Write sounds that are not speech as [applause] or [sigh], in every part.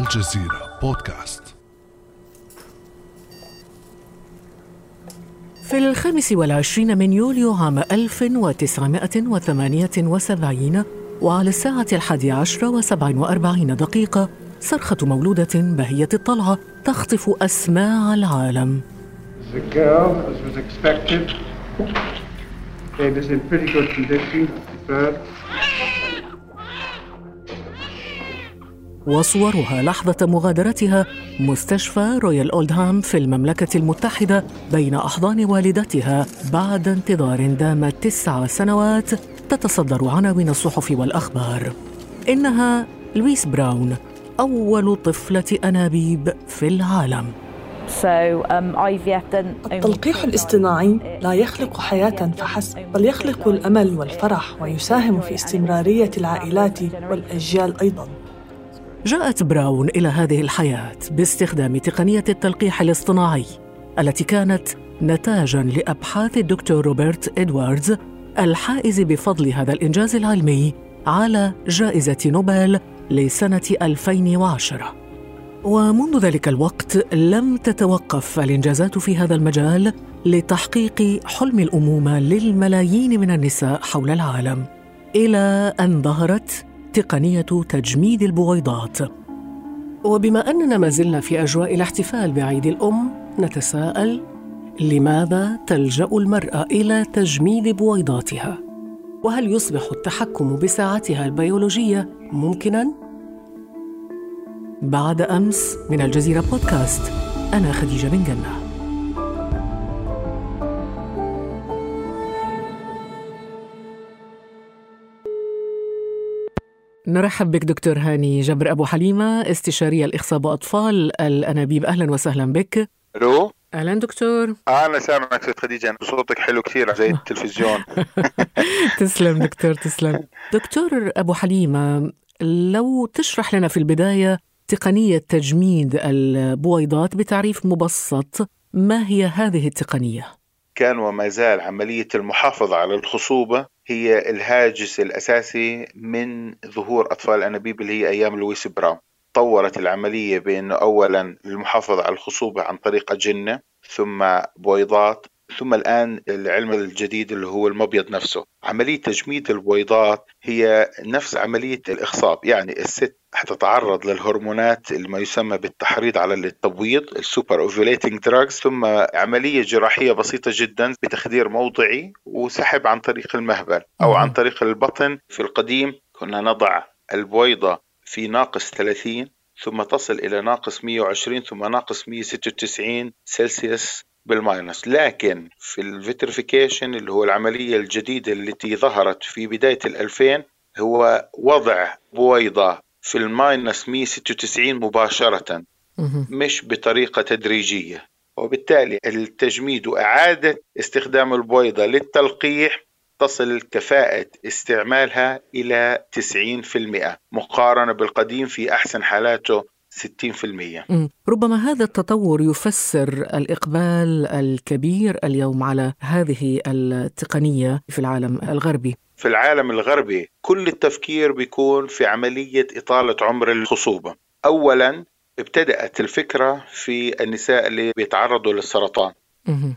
الجزيرة بودكاست. في الخامس والعشرين من يوليو عام 1978 وعلى الساعة الحادية عشر وسبع وأربعين دقيقة صرخة مولودة بهية الطلعة تخطف أسماع العالم. وصورها لحظة مغادرتها مستشفى رويال أولدهام في المملكة المتحدة بين أحضان والدتها بعد انتظار دام تسع سنوات تتصدر عناوين الصحف والأخبار. إنها لويس براون أول طفلة أنابيب في العالم. امم، التلقيح الاصطناعي لا يخلق حياة فحسب بل يخلق الأمل والفرح ويساهم في استمرارية العائلات والأجيال أيضاً. جاءت براون إلى هذه الحياة باستخدام تقنية التلقيح الاصطناعي التي كانت نتاجاً لأبحاث الدكتور روبرت إدواردز الحائز بفضل هذا الإنجاز العلمي على جائزة نوبل لسنة 2010 ومنذ ذلك الوقت لم تتوقف الإنجازات في هذا المجال لتحقيق حلم الأمومة للملايين من النساء حول العالم إلى أن ظهرت تقنية تجميد البويضات وبما أننا ما زلنا في أجواء الاحتفال بعيد الأم نتساءل لماذا تلجأ المرأة إلى تجميد بويضاتها؟ وهل يصبح التحكم بساعتها البيولوجية ممكناً؟ بعد أمس من الجزيرة بودكاست أنا خديجة بن جنة نرحب بك دكتور هاني جبر أبو حليمة استشارية الإخصاب وأطفال الأنابيب. أهلا وسهلا بك. ألو؟ أهلا دكتور. أنا سامعك ست خديجة. صوتك حلو كثير زي التلفزيون. [laughs] تسلم دكتور تسلم. دكتور أبو حليمة لو تشرح لنا في البداية تقنية تجميد البويضات بتعريف مبسط ما هي هذه التقنية؟ كان وما زال عملية المحافظة على الخصوبة هي الهاجس الأساسي من ظهور أطفال الانابيب اللي هي أيام لويس براون. طورت العملية بأنه اولا المحافظة على الخصوبة عن طريق اجنه ثم بويضات ثم الآن العلم الجديد اللي هو المبيض نفسه. عملية تجميد البويضات هي نفس عملية الإخصاب يعني الست حتتعرض للهرمونات اللي ما يسمى بالتحريض على التبويض ال superovulating drugs ثم عملية جراحية بسيطة جدا بتخدير موضعي وسحب عن طريق المهبل أو عن طريق البطن. في القديم كنا نضع البويضه في ناقص 30 ثم تصل إلى ناقص 120 ثم ناقص 196 سلسيوس بال minus لكن في ال vitrification اللي هو العملية الجديدة التي ظهرت في بداية الألفين هو وضع بويضة في ال minus 196 مباشرة مش بطريقة تدريجية. وبالتالي التجميد وإعادة استخدام البويضة للتلقيح تصل كفاءة استعمالها إلى 90% مقارنة بالقديم في أحسن حالاته 60% مم. ربما هذا التطور يفسر الإقبال الكبير اليوم على هذه التقنية في العالم الغربي في العالم الغربي كل التفكير بيكون في عملية إطالة عمر الخصوبة أولا ابتدأت الفكرة في النساء اللي بيتعرضوا للسرطان.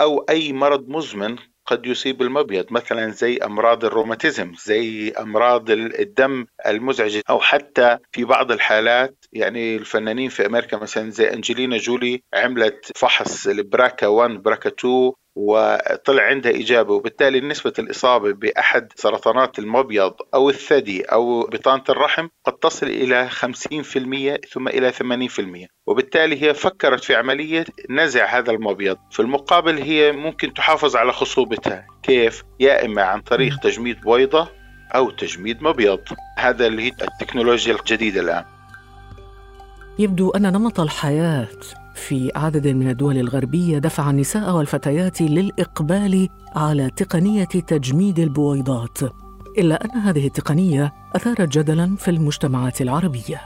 أو أي مرض مزمن قد يصيب المبيض مثلا زي أمراض الروماتيزم زي أمراض الدم المزعجة أو حتى في بعض الحالات يعني الفنانين في أمريكا مثلا زي أنجلينا جولي عملت فحص البراكا 1 براكا 2 وطلع عندها إجابة وبالتالي نسبة الإصابة بأحد سرطانات المبيض أو الثدي أو بطانة الرحم قد تصل إلى 50% ثم إلى 80% وبالتالي هي فكرت في عملية نزع هذا المبيض. في المقابل هي ممكن تحافظ على خصوبتها. كيف؟ يا إما عن طريق تجميد بويضة أو تجميد مبيض. هذا اللي هي التكنولوجيا الجديدة الآن. يبدو أن نمط الحياة في عدد من الدول الغربية دفع النساء والفتيات للإقبال على تقنية تجميد البويضات. إلا أن هذه التقنية أثارت جدلا في المجتمعات العربية.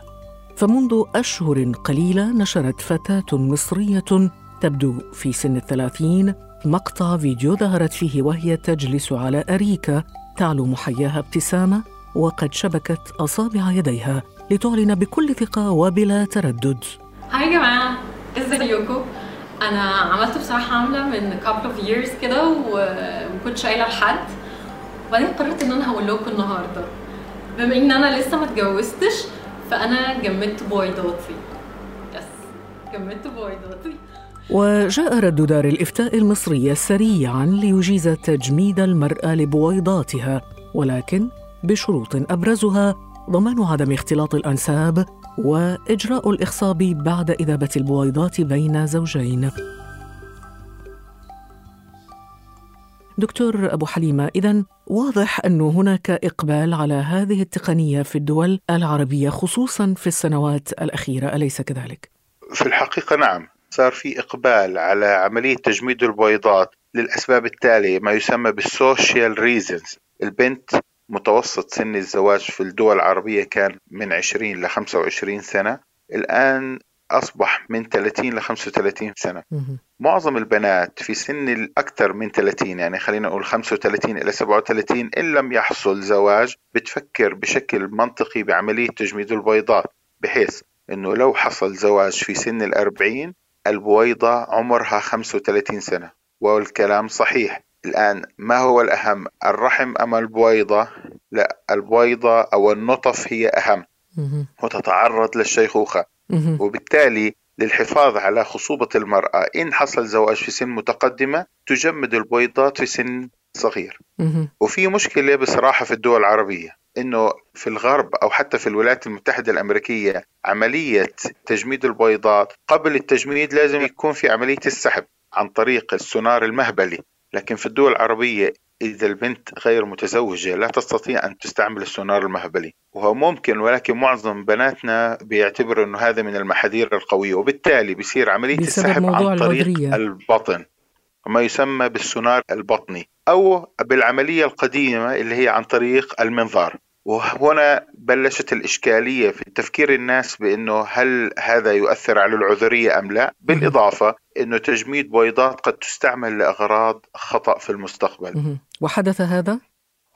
فمنذ أشهر قليلة نشرت فتاة مصرية تبدو في سن الثلاثين مقطع فيديو ظهرت فيه وهي تجلس على أريكة تعلو محياها ابتسامة وقد شبكت أصابع يديها لتعلن بكل ثقة وبلا تردد. هاي يا جماعة ازيكم أنا عملت بصراحة عاملة من couple of years كده ومكنتش قايلة لحد وبعدين قررت إن أنا هقول لكم النهاردة. بما إن أنا لسه ما اتجوزتش فأنا جمدت بويضاتي يس جمدت بويضاتي وجاء رد دار الإفتاء المصرية سريعا ليجيز تجميد المرأة لبويضاتها ولكن بشروط أبرزها ضمان عدم اختلاط الأنساب وإجراء الإخصاب بعد إذابة البويضات بين زوجين دكتور أبو حليمة إذا واضح أن هناك إقبال على هذه التقنية في الدول العربية خصوصا في السنوات الأخيرة أليس كذلك؟ في الحقيقة نعم صار في إقبال على عملية تجميد البويضات للأسباب التالية ما يسمى بال social reasons البنت متوسط سن الزواج في الدول العربية كان من 20 ل 25 سنة الآن أصبح من 30 ل 35 سنة. معظم البنات في سن الأكثر من 30 يعني خلينا نقول 35 إلى 37 إن لم يحصل زواج بتفكر بشكل منطقي بعملية تجميد البيضات بحيث أنه لو حصل زواج في سن الأربعين البويضة عمرها 35 سنة. والكلام صحيح. الآن ما هو الأهم؟ الرحم أم البويضة لا البويضة أو النطف هي أهم. وتتعرض للشيخوخة. وبالتالي للحفاظ على خصوبة المرأة إن حصل زواج في سن متقدمة تجمد البويضات في سن صغير. وفي مشكلة بصراحة في الدول العربية إنه في الغرب أو حتى في الولايات المتحدة الأمريكية عملية تجميد البويضات قبل التجميد لازم يكون في عملية السحب عن طريق السونار المهبلي. لكن في الدول العربية إذا البنت غير متزوجة لا تستطيع أن تستعمل السونار المهبلي وهو ممكن ولكن معظم بناتنا بيعتبروا أنه هذا من المحاذير القوية وبالتالي بيصير عملية السحب عن طريق العذرية. البطن ما يسمى بالسونار البطني أو بالعملية القديمة اللي هي عن طريق المنظار وهنا بلشت الإشكالية في تفكير الناس بأنه هل هذا يؤثر على العذرية أم لا؟ بالإضافة أنه تجميد بويضات قد تستعمل لأغراض خطأ في المستقبل. وحدث هذا؟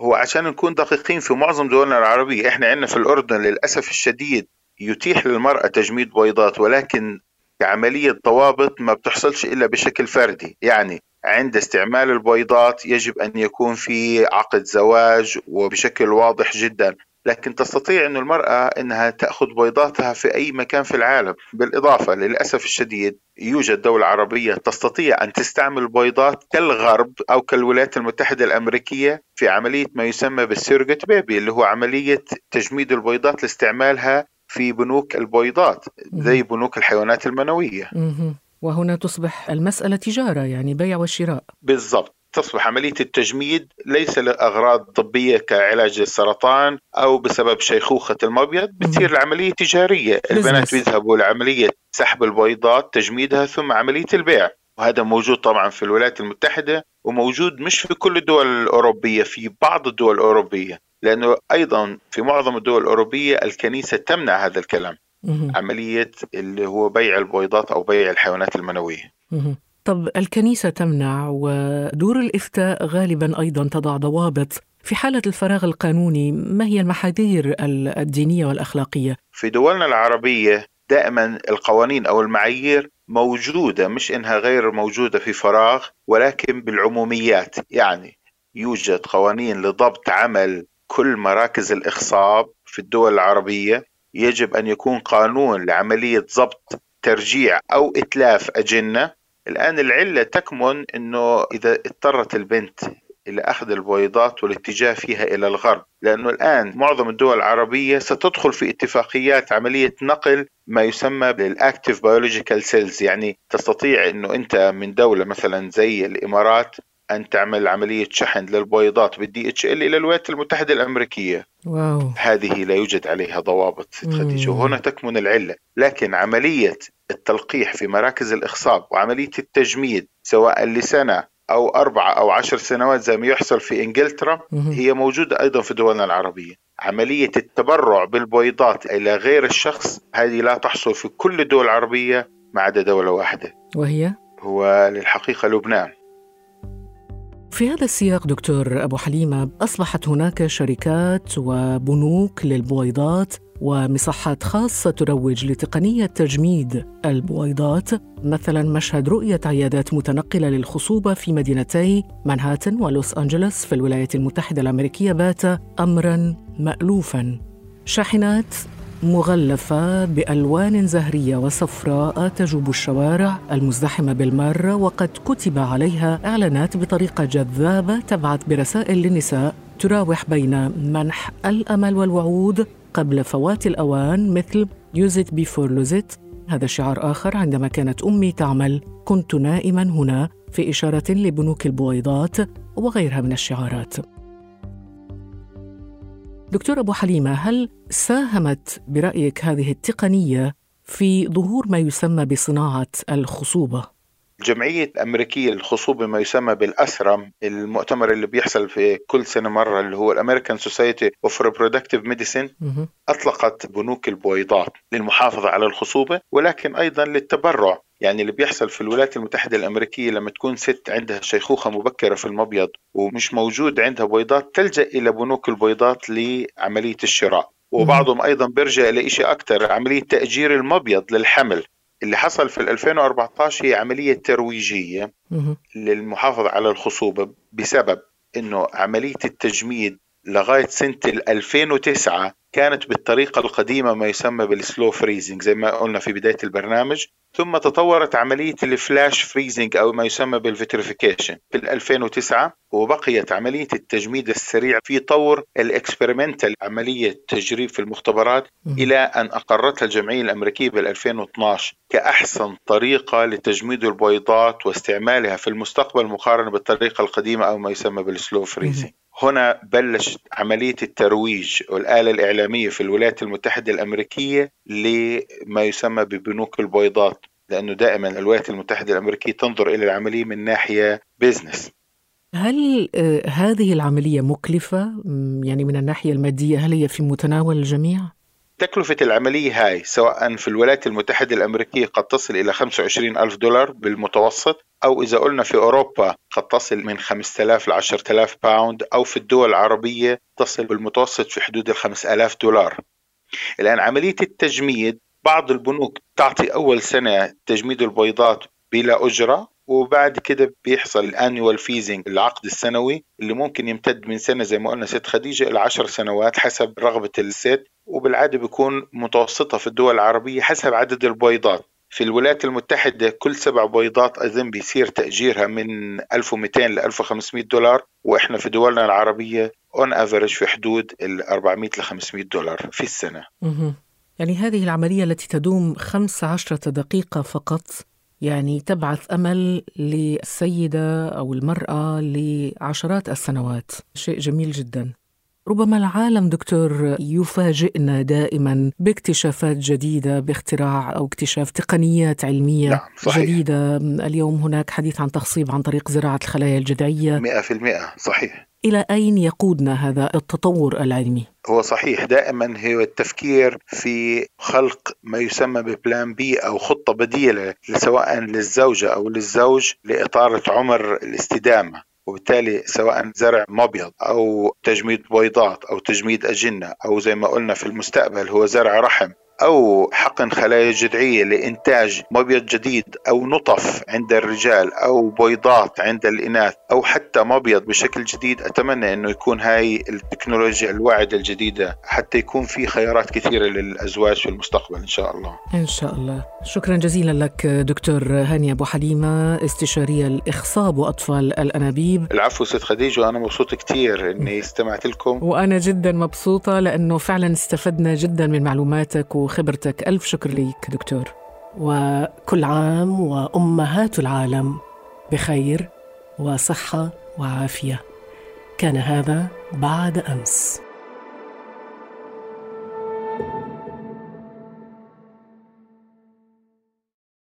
هو عشان نكون دقيقين في معظم دولنا العربية إحنا عندنا في الأردن للأسف الشديد يتيح للمرأة تجميد بويضات ولكن عملية ضوابط ما بتحصلش إلا بشكل فردي. يعني عند استعمال البويضات يجب أن يكون في عقد زواج وبشكل واضح جدا لكن تستطيع أن المرأة أنها تأخذ بيضاتها في أي مكان في العالم. بالإضافة للأسف الشديد يوجد دولة عربية تستطيع أن تستعمل البيضات كالغرب أو كالولايات المتحدة الأمريكية في عملية ما يسمى بالسيرجت بيبي اللي هو عملية تجميد البيضات لاستعمالها في بنوك البيضات زي بنوك الحيوانات المنوية. وهنا تصبح المسألة تجارة يعني بيع وشراء. بالضبط. تصبح عملية التجميد ليس لأغراض طبية كعلاج السرطان أو بسبب شيخوخة المبيض بتصير العملية تجارية. البنات بيذهبوا لعملية سحب البيضات تجميدها ثم عملية البيع. وهذا موجود طبعا في الولايات المتحدة وموجود مش في كل الدول الأوروبية في بعض الدول الأوروبية. لأنه أيضا في معظم الدول الأوروبية الكنيسة تمنع هذا الكلام. عملية اللي هو بيع البويضات أو بيع الحيوانات المنوية. طب الكنيسة تمنع ودور الإفتاء غالبا أيضا تضع ضوابط. في حالة الفراغ القانوني ما هي المحاذير الدينية والأخلاقية؟ في دولنا العربية دائما القوانين أو المعايير موجودة مش إنها غير موجودة في فراغ ولكن بالعموميات. يعني يوجد قوانين لضبط عمل كل مراكز الإخصاب في الدول العربية. يجب أن يكون قانون لعملية ضبط ترجيع أو إتلاف أجنة. الآن العلة تكمن أنه إذا اضطرت البنت إلى أخذ البويضات والاتجاه فيها إلى الغرب لأنه الآن معظم الدول العربية ستدخل في اتفاقيات عملية نقل ما يسمى بال active biological cells يعني تستطيع أنه أنت من دولة مثلا زي الإمارات أن تعمل عملية شحن للبويضات بال DHL إلى الولايات المتحدة الأمريكية. wow. هذه لا يوجد عليها ضوابط خديجة وهنا تكمن العلة. لكن عملية التلقيح في مراكز الإخصاب وعملية التجميد سواء لسنة أو أربعة أو عشر سنوات زي ما يحصل في إنجلترا هي موجودة أيضا في دولنا العربية. عملية التبرع بالبويضات إلى غير الشخص هذه لا تحصل في كل الدول العربية ما عدا دولة واحدة. وهي؟ هو للحقيقة لبنان. في هذا السياق دكتور أبو حليمة أصبحت هناك شركات وبنوك للبويضات ومصحات خاصة تروج لتقنية تجميد البويضات. مثلا مشهد رؤية عيادات متنقلة للخصوبة في مدينتي مانهاتن ولوس أنجلوس في الولايات المتحدة الأمريكية بات أمرا مألوفا. شاحنات مغلفة بألوان زهرية وصفراء تجوب الشوارع المزدحمة بالمارة وقد كتب عليها إعلانات بطريقة جذابة تبعث برسائل للنساء تراوح بين منح الأمل والوعود قبل فوات الأوان مثل use it before lose it هذا شعار آخر عندما كانت أمي تعمل كنت نائما هنا في إشارة لبنوك البويضات وغيرها من الشعارات. دكتور أبو حليمة هل ساهمت برأيك هذه التقنية في ظهور ما يسمى بصناعة الخصوبة؟ الجمعية الأمريكية للخصوبة ما يسمى بال ASRM المؤتمر اللي بيحصل في كل سنة مرة اللي هو ال American Society of Reproductive Medicine أطلقت بنوك البويضات للمحافظة على الخصوبة ولكن أيضا للتبرع. يعني اللي بيحصل في الولايات المتحدة الأمريكية لما تكون ست عندها شيخوخة مبكرة في المبيض ومش موجود عندها بويضات تلجأ إلى بنوك البويضات لعملية الشراء. وبعضهم أيضا بيرجع لشيء أكثر عملية تأجير المبيض للحمل. اللي حصل في 2014 هي عملية ترويجية للمحافظة على الخصوبة بسبب إنه عملية التجميد لغاية سنة 2009 كانت بالطريقة القديمة ما يسمى بال slow freezing زي ما قلنا في بداية البرنامج. ثم تطورت عملية ال flash freezing أو ما يسمى بال vitrification في 2009 وبقيت عملية التجميد السريع في طور ال experimental عملية تجريب في المختبرات إلى أن أقرتها الجمعية الأمريكية بال 2012 كأحسن طريقة لتجميد البويضات واستعمالها في المستقبل مقارنة بالطريقة القديمة أو ما يسمى بال slow freezing. هنا بلشت عملية الترويج والآلة الإعلامية في الولايات المتحدة الأمريكية لما يسمى ببنوك البويضات لأنه دائما الولايات المتحدة الأمريكية تنظر إلى العملية من ناحية business هل آه، هذه العملية مكلفة يعني من الناحية المادية هل هي في متناول الجميع؟ تكلفة العملية هاي سواء في الولايات المتحدة الأمريكية قد تصل إلى 25 ألف دولار بالمتوسط أو إذا قلنا في أوروبا قد تصل من 5000 ل 10000 pound أو في الدول العربية تصل بالمتوسط في حدود ال 5000 دولار. الآن عملية التجميد بعض البنوك تعطي أول سنة تجميد البيضات بلا أجرة وبعد كده بيحصل ال annual freezing العقد السنوي اللي ممكن يمتد من سنة زي ما قلنا ست خديجة إلى عشر سنوات حسب رغبة الست وبالعادة بيكون متوسطة في الدول العربية حسب عدد البيضات في الولايات المتحدة كل سبع بيضات أظن بيصير تأجيرها من 1200 ل 1500 دولار وإحنا في دولنا العربية on average في حدود ال 400 ل 500 دولار في السنة. يعني هذه العملية التي تدوم 15 دقيقة فقط يعني تبعث أمل للسيدة أو المرأة لعشرات السنوات. شيء جميل جدا. ربما العالم دكتور يفاجئنا دائما باكتشافات جديدة باختراع أو اكتشاف تقنيات علمية نعم صحيح. جديدة. اليوم هناك حديث عن تخصيب عن طريق زراعة الخلايا الجذعية. 100% صحيح. إلى أين يقودنا هذا التطور العلمي؟ هو صحيح دائما هو التفكير في خلق ما يسمى ببلان بي أو خطة بديلة سواء للزوجة أو للزوج لاطاله عمر الاستدامة وبالتالي سواء زرع مبيض أو تجميد بيضات أو تجميد أجنة أو زي ما قلنا في المستقبل هو زرع رحم. أو حقن خلايا جذعية لإنتاج مبيض جديد أو نطف عند الرجال أو بيضات عند الإناث أو حتى مبيض بشكل جديد أتمنى أنه يكون هاي التكنولوجيا الواعدة الجديدة حتى يكون في خيارات كثيرة للأزواج في المستقبل إن شاء الله. إن شاء الله. شكرا جزيلا لك دكتور هاني أبو حليمة استشارية الإخصاب وأطفال الأنابيب. العفو ست خديجة وأنا مبسوط كثير أني استمعت لكم. وأنا جدا مبسوطة لأنه فعلا استفدنا جدا من معلوماتك و وخبرتك ألف شكر ليك دكتور. وكل عام وأمهات العالم بخير وصحة وعافية. كان هذا بعد أمس.